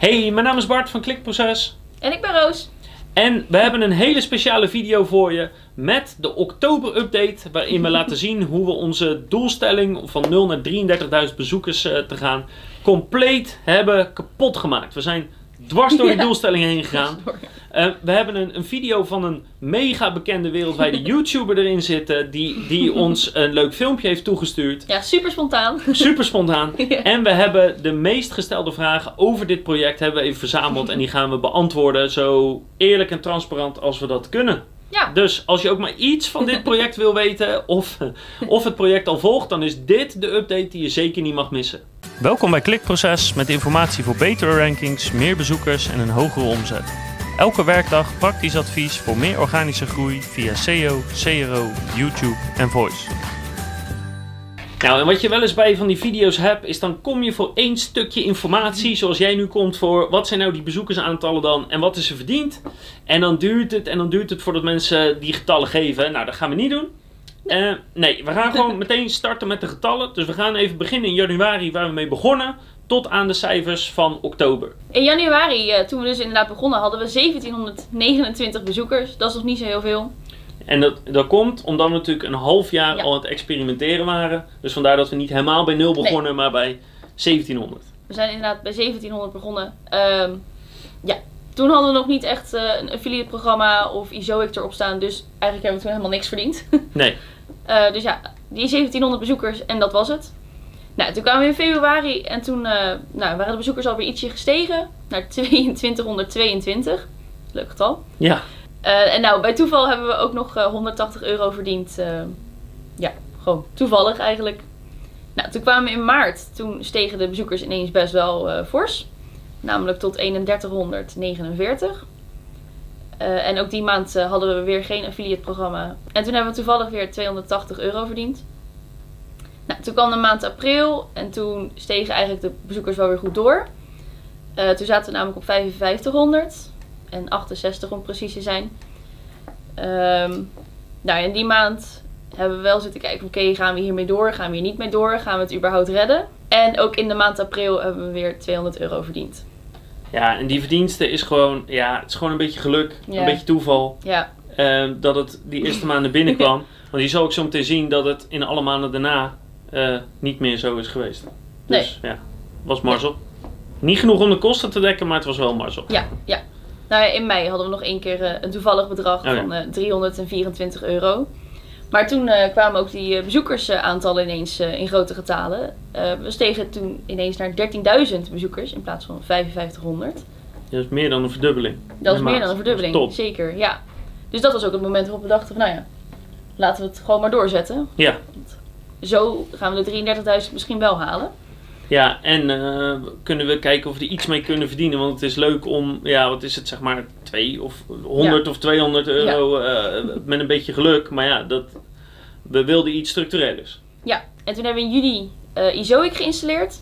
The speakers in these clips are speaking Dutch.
Hey, mijn naam is Bart van Klikproces. En ik ben Roos. En we hebben een hele speciale video voor je met de oktober-update. Waarin we laten zien hoe we onze doelstelling van 0 naar 33.000 bezoekers eh, te gaan compleet hebben kapot gemaakt. We zijn dwars door die Ja. doelstelling heen gegaan. Eh, we hebben een, een video van een mega bekende wereldwijde YouTuber erin zitten. Die, die ons een leuk filmpje heeft toegestuurd. Ja, super spontaan. Super spontaan. Ja. En we hebben de meest gestelde vragen over dit project hebben we even verzameld. En die gaan we beantwoorden zo eerlijk en transparant als we dat kunnen. Ja, Dus als je ook maar iets van dit project wil weten of, of het project al volgt, dan is dit de update die je zeker niet mag missen. Welkom bij Klikproces met informatie voor betere rankings, meer bezoekers en een hogere omzet. Elke werkdag praktisch advies voor meer organische groei via SEO, CRO, YouTube en Voice. Nou, en wat je wel eens bij van die video's hebt, is dan kom je voor één stukje informatie, zoals jij nu komt voor wat zijn nou die bezoekersaantallen dan en wat is er verdiend. En dan duurt het en dan duurt het voordat mensen die getallen geven. Nou, dat gaan we niet doen. Eh, nee, we gaan gewoon meteen starten met de getallen. Dus we gaan even beginnen in januari waar we mee begonnen, tot aan de cijfers van oktober. in januari, eh, toen we dus inderdaad begonnen, hadden we 1729 bezoekers. Dat is nog niet zo heel veel. En dat, dat komt omdat we natuurlijk een half jaar Ja. al aan het experimenteren waren. Dus vandaar dat we niet helemaal bij nul begonnen, maar bij 1700. We zijn inderdaad bij 1700 begonnen. Ehm, ja, toen hadden we nog niet echt eh, een affiliate programma of Izoic erop staan. Dus eigenlijk hebben we toen helemaal niks verdiend. Nee, Eh, dus ja, die 1700 bezoekers en dat was het. Nou, toen kwamen we in februari en toen eh, nou, waren de bezoekers alweer ietsje gestegen naar 2222. Leuk getal. ja. Eh, en nou, bij toeval hebben we ook nog eh, 180 euro verdiend. eh, ja, gewoon toevallig eigenlijk. Nou, toen kwamen we in maart. Toen stegen de bezoekers ineens best wel eh, fors. Namelijk tot 3149. Eh, en ook die maand eh, hadden we weer geen affiliate programma. En toen hebben we toevallig weer 280 euro verdiend. Nou, toen kwam de maand april en toen stegen eigenlijk de bezoekers wel weer goed door. Eh, toen zaten we namelijk op 5500 en 68 om precies te zijn. Ehm, nou, in die maand hebben we wel zitten kijken, oké, gaan we hiermee door? Gaan we hier niet mee door? Gaan we het überhaupt redden? En ook in de maand april hebben we weer 200 euro verdiend. Ja, en die verdienste is gewoon, ja, het is gewoon een beetje geluk, Ja. een beetje toeval. Ja, eh, dat het die eerste maanden binnenkwam. Want je zal ook zo meteen zien dat het in alle maanden daarna eh, niet meer zo is geweest. Dus ja, was Marcel. Niet genoeg om de kosten te dekken, maar het was wel Marcel. ja, ja. Nou ja, in mei hadden we nog één keer eh, een toevallig bedrag Oh van eh, 324 euro. Maar toen eh, kwamen ook die eh, bezoekersaantallen ineens eh, in grote getalen. Eh, we stegen toen ineens naar 13.000 bezoekers in plaats van 5500. Dat is meer dan een verdubbeling. Dat is meer dan een verdubbeling. Zeker, ja. Dus dat was ook het moment waarop we dachten van, nou ja, laten we het gewoon maar doorzetten. Ja, Zo gaan we de 33.000 misschien wel halen. ja en eh, kunnen we kijken of we er iets mee kunnen verdienen. Want het is leuk om, ja, wat is het, zeg maar 2 of 100 of 200 euro eh, met een beetje geluk. Maar ja, dat, we wilden iets structurelers. Ja, en toen hebben we in juli Izoic geïnstalleerd.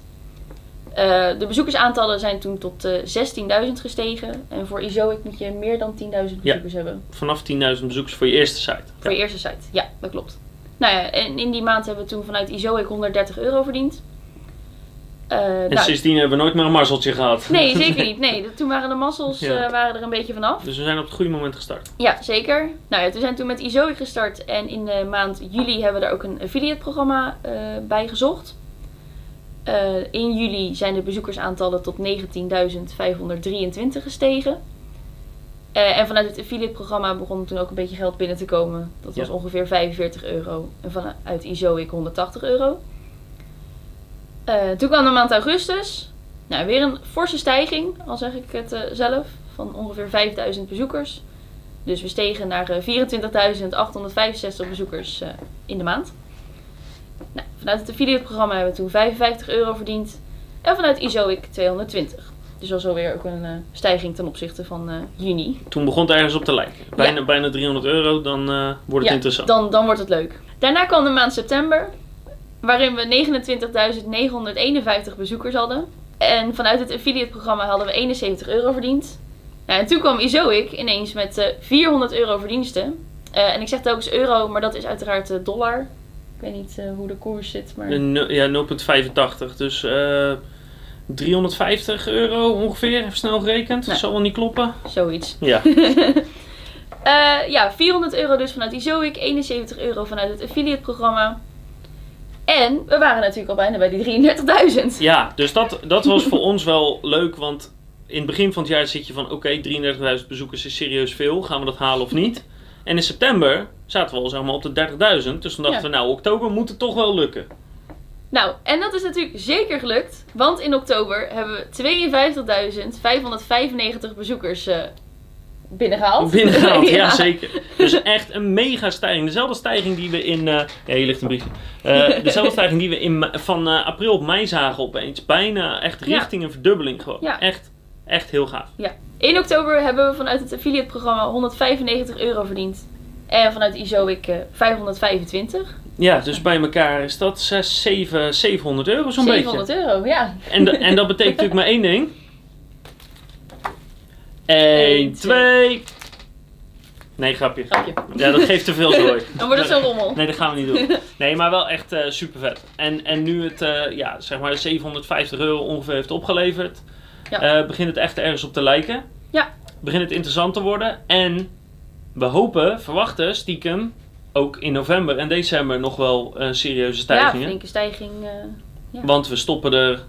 De bezoekersaantallen zijn toen tot eh 16.000 gestegen. En voor Izoic moet je meer dan 10.000 bezoekers hebben. Vanaf 10.000 bezoekers voor je eerste site. Voor je eerste site. Ja, dat klopt. Nou ja, en in die maand hebben we toen vanuit Izoic 130 euro verdiend. Eh, En nou, sindsdien hebben we nooit meer een marseltje gehad. nee, zeker niet. Nee, toen waren de massels Ja. eh, waren er een beetje vanaf. Dus we zijn op het goede moment gestart. Ja, zeker. Nou ja, we zijn toen met Izoic gestart en in de maand juli hebben we er ook een affiliate programma eh, bij gezocht. In juli zijn de bezoekersaantallen tot 19.523 gestegen. Eh, en vanuit het affiliate programma begon toen ook een beetje geld binnen te komen. Dat was Ja. ongeveer 45 euro. En vanuit Izoic 180 euro. Eh, toen kwam de maand augustus. Nou, weer een forse stijging, al zeg ik het eh, zelf, van ongeveer 5000 bezoekers. Dus we stegen naar eh, 24.865 bezoekers in de maand. Nou, vanuit het affiliate programma hebben we toen 55 euro verdiend. En vanuit Izoic 220. Dus dat is alweer ook een eh, stijging ten opzichte van eh, juni. Toen begon het ergens op te lijken. Bijna, bijna 300 euro, dan eh, wordt het Ja, interessant. Dan, dan wordt het leuk. Daarna kwam de maand september, waarin we 29.951 bezoekers hadden. En vanuit het affiliate programma hadden we 71 euro verdiend. Nou, en toen kwam Izoic ineens met eh 400 euro verdiensten. En ik zeg telkens euro, maar dat is uiteraard dollar. Ik weet niet hoe de koers zit, maar... Ja, 0,85. Dus 350 euro ongeveer, even snel gerekend. Nee. Zal wel niet kloppen. Zoiets. Ja, Eh, ja, 400 euro dus vanuit Izoic, 71 euro vanuit het affiliate programma. En we waren natuurlijk al bijna bij die 33.000. ja dus dat, dat was voor ons wel leuk, want in het begin van het jaar zit je van oké, 33.000 bezoekers is serieus veel, gaan we dat halen of niet? En in september zaten we al zeg maar op de 30.000, dus toen dachten Ja. we nou oktober moet het toch wel lukken. Nou, en dat is natuurlijk zeker gelukt. Want in oktober hebben we 52.595 bezoekers eh binnengehaald. Binnengehaald, ja. zeker. Dus echt een mega stijging. Dezelfde stijging die we in. eh ja, hier ligt een briefje. Eh, dezelfde stijging die we in, van april op mei zagen opeens. Bijna echt Ja. richting een verdubbeling gewoon. Ja. Echt, echt heel gaaf. Ja. In oktober hebben we vanuit het affiliate programma 195 euro verdiend. En vanuit Izoic eh 525. Ja, dus bij elkaar is dat 6, 7, 700 euro zo'n 700 beetje. euro, ja. En, da- en dat betekent natuurlijk maar één ding. 1, Eén, 2. Nee, grapje. Grapje. Ja, dat geeft te veel zooi. Dan wordt het zo'n rommel. Nee, dat gaan we niet doen. Nee, maar wel echt super vet. En, en nu het, eh, ja, zeg maar 750 euro ongeveer heeft opgeleverd, Ja. eh, begint het echt ergens op te lijken. Ja. Begint het interessant te worden. En we hopen, verwachten stiekem, ook in november en december nog wel een serieuze Ja, stijgingen. flinke stijging. eh, ja. Want we stoppen er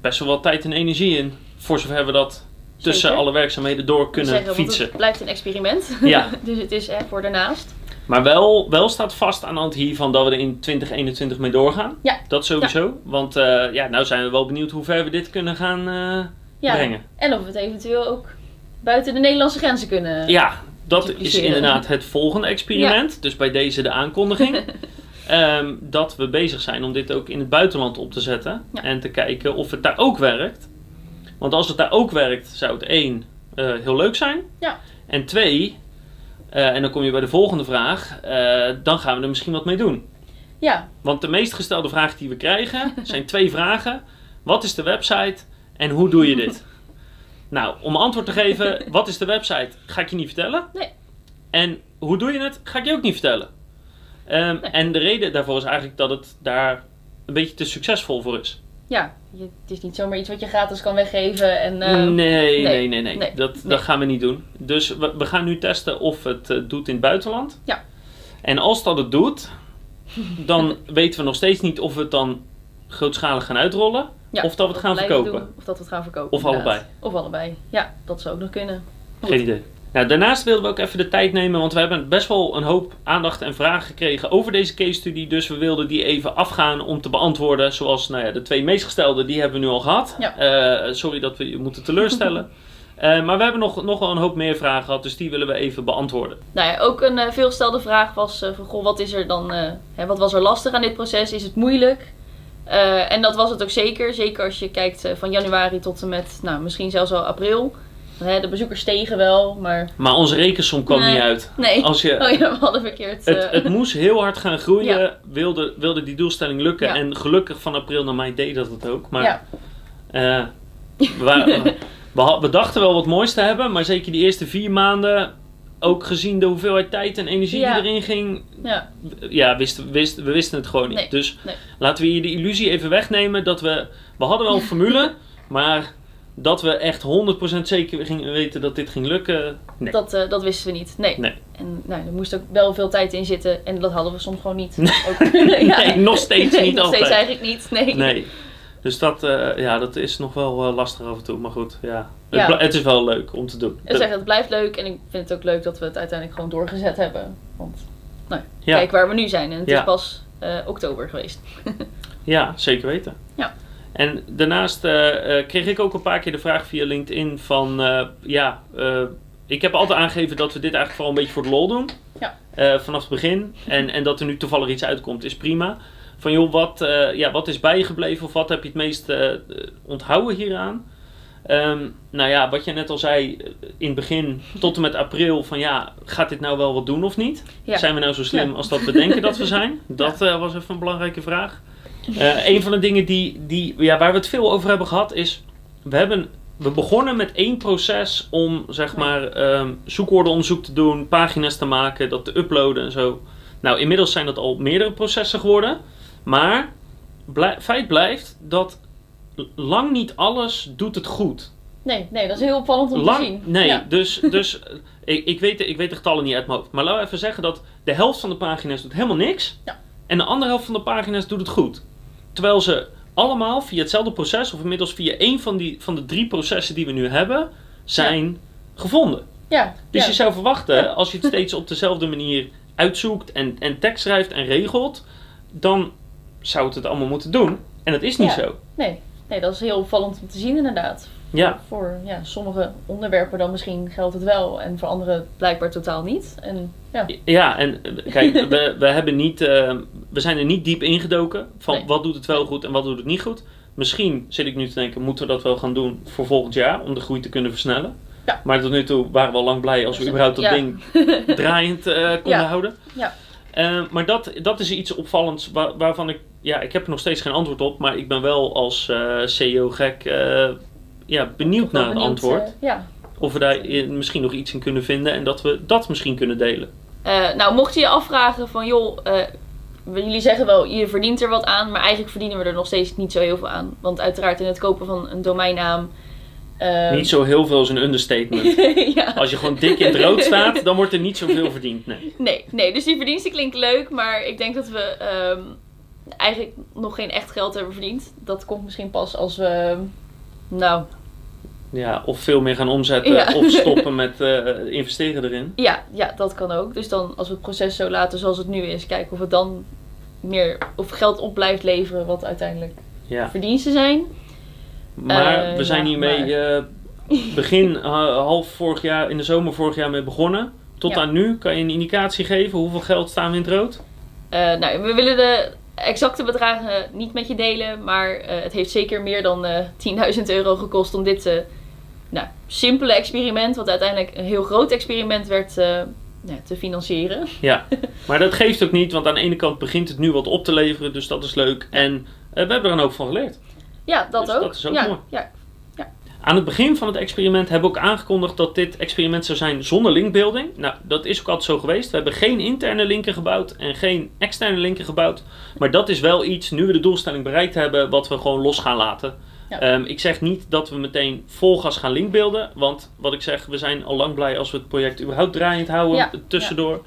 best wel wat tijd en energie in. Voor zover we dat tussen Zeker. alle werkzaamheden door kunnen zeggen, fietsen. Het blijft een experiment. Ja. dus het is echt voor daarnaast. Maar wel, wel staat vast aan de hand hiervan dat we er in 2021 mee doorgaan. Ja. Dat sowieso. Want eh, ja, nou zijn we wel benieuwd hoe ver we dit kunnen gaan eh, Ja. brengen. En of we het eventueel ook buiten de Nederlandse grenzen kunnen. Ja, dat is inderdaad het volgende experiment. Dus bij deze de aankondiging. Ehm, dat we bezig zijn om dit ook in het buitenland op te zetten. Ja. En te kijken of het daar ook werkt. Want als het daar ook werkt, zou het één, eh, heel leuk zijn. Ja. En twee, eh, en dan kom je bij de volgende vraag. eh, dan gaan we er misschien wat mee doen. Ja, Want de meest gestelde vraag die we krijgen zijn twee vragen. Wat is de website en hoe doe je dit? nou, om antwoord te geven, wat is de website, ga ik je niet vertellen. Nee. En hoe doe je het, ga ik je ook niet vertellen. Ehm, Nee. En de reden daarvoor is eigenlijk dat het daar een beetje te succesvol voor is. ja. Je, het is niet zomaar iets wat je gratis kan weggeven. En, eh, nee, nee, nee, nee, nee, nee, Dat, dat gaan we niet doen. Dus we, we gaan nu testen of het eh, doet in het buitenland. Ja. En als dat het doet, dan weten we nog steeds niet of we het dan grootschalig gaan uitrollen. Ja, of dat we het gaan verkopen. doen, of dat we het gaan verkopen. Of inderdaad. allebei. Of allebei. Ja, dat zou ook nog kunnen. Goed. Geen idee. Nou, daarnaast wilden we ook even de tijd nemen, want we hebben best wel een hoop aandacht en vragen gekregen over deze case study. Dus we wilden die even afgaan om te beantwoorden. Zoals nou ja, de twee meest gestelde, die hebben we nu al gehad. Ja. Eh, sorry dat we je moeten teleurstellen. Eh, maar we hebben nog, nog wel een hoop meer vragen gehad, dus die willen we even beantwoorden. Nou ja, ook een eh, veelgestelde vraag was van, goh, wat is er dan, hè, wat was er lastig aan dit proces? Is het moeilijk? Eh, en dat was het ook zeker. Zeker als je kijkt eh, van januari tot en met, nou, misschien zelfs al april. Hè, de bezoekers stegen wel, maar Maar onze rekensom kwam Nee. niet uit. nee. Als je, Oh ja, we hadden verkeerd. het, eh, het moest heel hard gaan groeien, Ja. wilde, wilde die doelstelling lukken. Ja. En gelukkig van april naar mei deed dat het ook. Maar ja. We, we, had- we dachten wel wat moois te hebben, maar zeker die eerste vier maanden, ook gezien de hoeveelheid tijd en energie Ja. die erin ging, ja, ja, wisten, wist, we wisten het gewoon niet. Nee, dus nee. laten we hier de illusie even wegnemen dat we, we hadden wel een formule, maar dat we echt 100% zeker gingen weten dat dit ging lukken, nee. dat, eh, dat wisten we niet. Nee. Nee. En nou, er moest ook wel veel tijd in zitten en dat hadden we soms gewoon niet. Nee. Ook, Nee, nog steeds niet nog steeds altijd. eigenlijk niet. Nee. Nee. Dus dat, eh, ja, dat is nog wel eh, lastig af en toe. Maar goed, ja. Het, Ja. het is wel leuk om te doen. Zeg, het blijft leuk en ik vind het ook leuk dat we het uiteindelijk gewoon doorgezet hebben. Want, nou, Ja. kijk waar we nu zijn. En het is pas eh, oktober geweest. Ja, zeker weten. Ja. En daarnaast eh, eh, kreeg ik ook een paar keer de vraag via LinkedIn van, ja, ik heb altijd aangegeven dat we dit eigenlijk vooral een beetje voor de lol doen. Ja. Vanaf het begin. En, en dat er nu toevallig iets uitkomt, is prima. Van joh, wat, eh, ja, wat is bijgebleven of wat heb je het meest onthouden hieraan? Ehm, nou ja, wat je net al zei eh, in het begin, tot en met april, van ja, gaat dit nou wel wat doen of niet? Ja. Zijn we nou zo slim Ja. als dat we denken dat we zijn? Dat eh, was even een belangrijke vraag. Eh, een van de dingen die, die, ja, waar we het veel over hebben gehad is, we, hebben, we begonnen met één proces om zeg maar ehm, zoekwoordenonderzoek te doen, pagina's te maken, dat te uploaden en zo. Nou, inmiddels zijn dat al meerdere processen geworden, maar blij- feit blijft dat lang niet alles doet het goed. Nee, nee, dat is heel opvallend om Lang, te zien. nee, Ja. dus, dus eh, ik, ik, weet, de- ik weet de getallen niet uit mijn hoofd. Maar laten we even zeggen dat de helft van de pagina's doet helemaal niks. Ja. En de andere helft van de pagina's doet het goed. Terwijl ze allemaal via hetzelfde proces, of inmiddels via één van, die, van de drie processen die we nu hebben, zijn gevonden. Ja, Dus je zou verwachten, als je het steeds op dezelfde manier uitzoekt en, en tekst schrijft en regelt, dan zou het het allemaal moeten doen. En dat is niet zo. Nee, nee, dat is heel opvallend om te zien inderdaad. Ja, Voor ja, sommige onderwerpen dan misschien geldt het wel en voor andere blijkbaar totaal niet. En ja, ja en eh, kijk, we, we, hebben niet, eh, we zijn er niet diep ingedoken van Nee. wat doet het wel goed en wat doet het niet goed. Misschien zit ik nu te denken, moeten we dat wel gaan doen voor volgend jaar om de groei te kunnen versnellen. Ja. Maar tot nu toe waren we al lang blij als we überhaupt dat ja. ding draaiend eh, konden houden. Ja. Eh, maar dat, dat is iets opvallends wa- waarvan ik, ja, ik heb er nog steeds geen antwoord op, maar ik ben wel als eh CEO-gek eh, ja, benieuwd naar het benieuwd, antwoord. eh, ja. Of we daar misschien nog iets in kunnen vinden en dat we dat misschien kunnen delen. Nou, mocht je je afvragen van joh, jullie zeggen wel je verdient er wat aan, maar eigenlijk verdienen we er nog steeds niet zo heel veel aan. Want uiteraard in het kopen van een domeinnaam. Eh, Niet zo heel veel is een understatement. ja. Als je gewoon dik in het rood staat, dan wordt er niet zoveel verdiend. Nee. Nee, nee, dus die verdiensten klinkt leuk, maar ik denk dat we ehm, eigenlijk nog geen echt geld hebben verdiend. Dat komt misschien pas als we, nou, Ja, of veel meer gaan omzetten Ja. of stoppen met eh, investeren erin. ja, ja, dat kan ook. Dus dan als we het proces zo laten zoals het nu is, kijken of het dan meer, of geld op blijft leveren wat uiteindelijk Ja. verdiensten zijn. Maar Eh, we zijn hiermee eh, begin eh, half vorig jaar, in de zomer vorig jaar mee begonnen. Tot aan nu, kan je een indicatie geven? Hoeveel geld staan we in het rood? Nou, we willen de exacte bedragen niet met je delen, maar het heeft zeker meer dan eh 10.000 euro gekost om dit nou, simpele experiment, wat uiteindelijk een heel groot experiment werd, ja, te financieren. Ja, maar dat geeft ook niet, want aan de ene kant begint het nu wat op te leveren, dus dat is leuk. En we hebben er een hoop van geleerd. Ja, dat Dus ook. dat is ook ja, mooi. Ja, Aan het begin van het experiment hebben we ook aangekondigd dat dit experiment zou zijn zonder linkbuilding. Nou, dat is ook altijd zo geweest. We hebben geen interne linken gebouwd en geen externe linken gebouwd. Maar dat is wel iets, nu we de doelstelling bereikt hebben, wat we gewoon los gaan laten. Ja. Ehm, ik zeg niet dat we meteen vol gas gaan linkbeelden. Want wat ik zeg, we zijn al lang blij als we het project überhaupt draaiend houden Ja, tussendoor.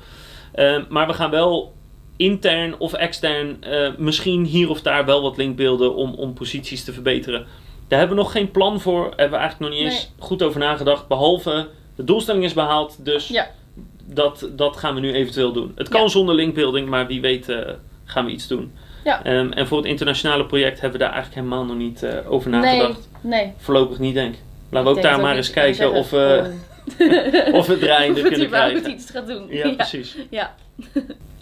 Ehm, maar we gaan wel intern of extern eh, misschien hier of daar wel wat linkbeelden om, om posities te verbeteren. Daar hebben we nog geen plan voor. Hebben we eigenlijk nog niet eens goed over nagedacht. Behalve de doelstelling is behaald. Dus Ja. dat, dat gaan we nu eventueel doen. Het kan Ja. zonder linkbuilding, maar wie weet eh, gaan we iets doen. Ja. Ehm, en voor het internationale project hebben we daar eigenlijk helemaal nog niet eh, over nee, nagedacht. nee. Voorlopig niet, denk ik. Laten we ook daar het maar eens kijken of we, of we draaiende of het kunnen überhaupt krijgen. iets gaat doen. Ja, precies. Ja.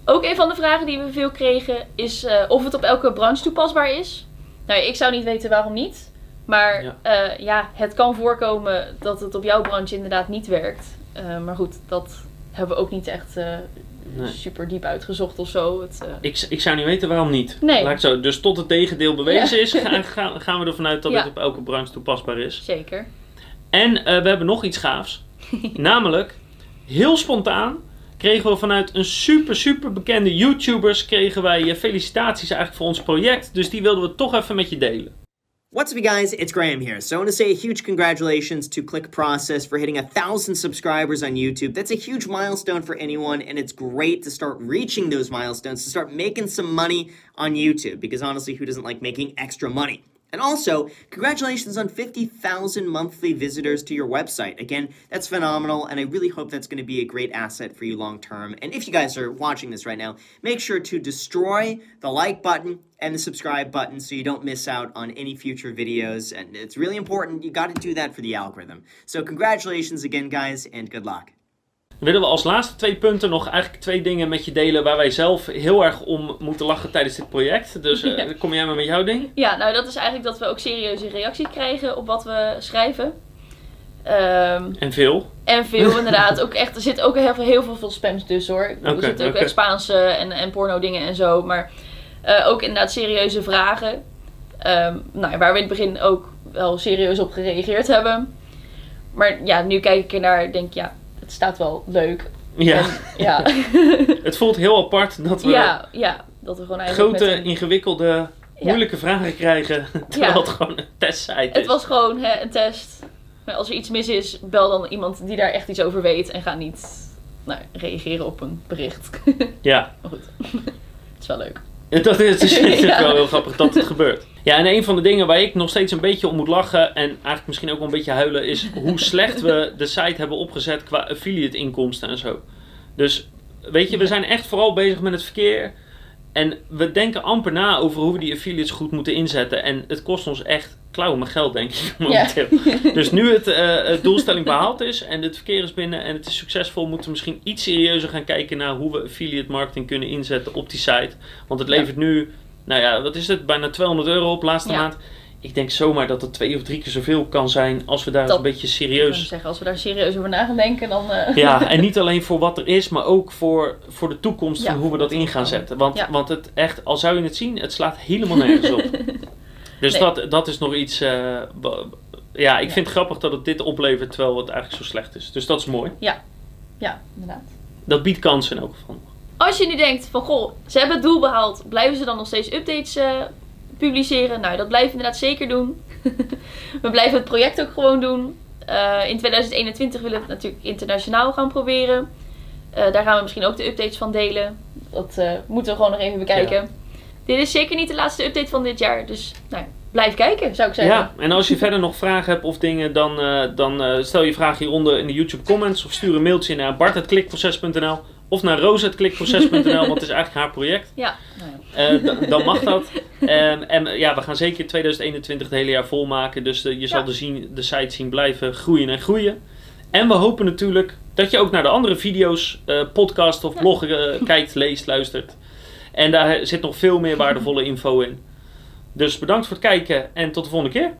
Ook een van de vragen die we veel kregen is eh, of het op elke branche toepasbaar is. Nou, ik zou niet weten waarom niet. Maar Ja. ja, ja het kan voorkomen dat het op jouw branche inderdaad niet werkt. Eh, maar goed, dat hebben we ook niet echt eh, Nee. super diep uitgezocht of zo. Het, eh, Ik, ik zou niet weten waarom niet. Nee. Laat ik zo. Dus tot het tegendeel bewezen Ja. is, gaan, we ervan uit dat Ja. het op elke branche toepasbaar is. zeker. En eh, we hebben nog iets gaafs. Namelijk, heel spontaan kregen we vanuit een super, super bekende YouTubers kregen wij eh, felicitaties eigenlijk voor ons project. Dus die wilden we toch even met je delen. What's up, guys? It's Graham here. So, I want to say a huge congratulations to Click Process for hitting a thousand subscribers on YouTube. That's a huge milestone for anyone, and it's great to start reaching those milestones, to start making some money on YouTube, because honestly, who doesn't like making extra money? And also, congratulations on 50,000 monthly visitors to your website. Again, that's phenomenal, and I really hope that's going to be a great asset for you long term. And if you guys are watching this right now, make sure to destroy the like button and the subscribe button so you don't miss out on any future videos. And it's really important. You got to do that for the algorithm. So, congratulations again, guys, and good luck. Willen we als laatste twee punten nog eigenlijk twee dingen met je delen waar wij zelf heel erg om moeten lachen tijdens dit project. Dus eh, Ja. kom jij maar met jouw ding? Ja, nou dat is eigenlijk dat we ook serieuze reactie krijgen op wat we schrijven. Ehm, En veel. En veel inderdaad. Ook echt, er zit ook heel veel, heel veel, veel spams tussen hoor. Er zitten ook oké. echt Spaanse en, en porno dingen en zo. Maar eh, ook inderdaad serieuze vragen. Ehm, nou, waar we in het begin ook wel serieus op gereageerd hebben. Maar ja, nu kijk ik ernaar en denk ja, het staat wel leuk. Ja, En, ja. het voelt heel apart dat we ja, ja, dat we gewoon eigenlijk grote, een- ingewikkelde moeilijke vragen krijgen. Terwijl het gewoon een testsite is. Het was gewoon hè, een test. Maar Als er iets mis is, bel dan iemand die daar echt iets over weet. En ga niet nou, reageren op een bericht. Ja, maar goed, het is wel leuk. dat is, het is wel heel grappig dat het gebeurt. Ja, en een van de dingen waar ik nog steeds een beetje om moet lachen... en eigenlijk misschien ook wel een beetje huilen... is hoe slecht we de site hebben opgezet qua affiliate inkomsten en zo. Dus weet je, we zijn echt vooral bezig met het verkeer... En we denken amper na over hoe we die affiliates goed moeten inzetten. En het kost ons echt klauwen met geld, denk ik. momenteel. Dus nu het eh, het doelstelling behaald is en het verkeer is binnen en het is succesvol, moeten we misschien iets serieuzer gaan kijken naar hoe we affiliate marketing kunnen inzetten op die site. Want het Ja. levert nu, nou ja, wat is het, bijna 200 euro op laatste Ja. maand. Ik denk zomaar dat het twee of drie keer zoveel kan zijn als we daar Dat- een beetje serieus zeggen, als we daar serieus over na gaan denken, dan... eh, ja, en niet alleen voor wat er is, maar ook voor, voor de toekomst Ja, van hoe we dat in gaan zetten. Want, Ja. want het echt, al zou je het zien, het slaat helemaal nergens op. Dus Nee. dat, dat is nog iets. eh, ja, ik Ja. vind het grappig dat het dit oplevert terwijl het eigenlijk zo slecht is. Dus dat is mooi. ja, inderdaad. Dat biedt kansen in elk geval. Als je nu denkt van, goh, ze hebben het doel behaald. Blijven ze dan nog steeds updates eh, publiceren? Nou, dat blijven we inderdaad zeker doen. we blijven het project ook gewoon doen. Eh, in 2021 willen we het natuurlijk internationaal gaan proberen. Eh, daar gaan we misschien ook de updates van delen. Dat moeten we gewoon nog even bekijken. Dit is zeker niet de laatste update van dit jaar. Dus nou, blijf kijken, zou ik zeggen. Ja, en als je verder nog vragen hebt of dingen, dan, dan stel je vraag hieronder in de YouTube comments. Of stuur een mailtje naar bart.klikproces.nl of naar roos.klikproces.nl, want het is eigenlijk haar project. Ja. Eh, dan mag dat. En eh, ja, we gaan zeker 2021 het hele jaar volmaken. Dus je zal Ja. de, zien, de site zien blijven groeien en groeien. En we hopen natuurlijk dat je ook naar de andere video's, eh podcast of bloggen eh, kijkt, leest, luistert. En daar zit nog veel meer waardevolle info in. Dus bedankt voor het kijken en tot de volgende keer.